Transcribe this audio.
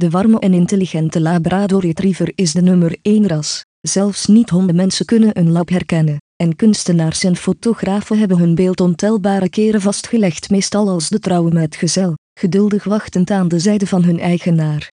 De warme en intelligente Labrador Retriever is de nummer 1 ras. Zelfs niet-hondenmensen kunnen een lab herkennen. En kunstenaars en fotografen hebben hun beeld ontelbare keren vastgelegd meestal als de trouwe metgezel, geduldig wachtend aan de zijde van hun eigenaar.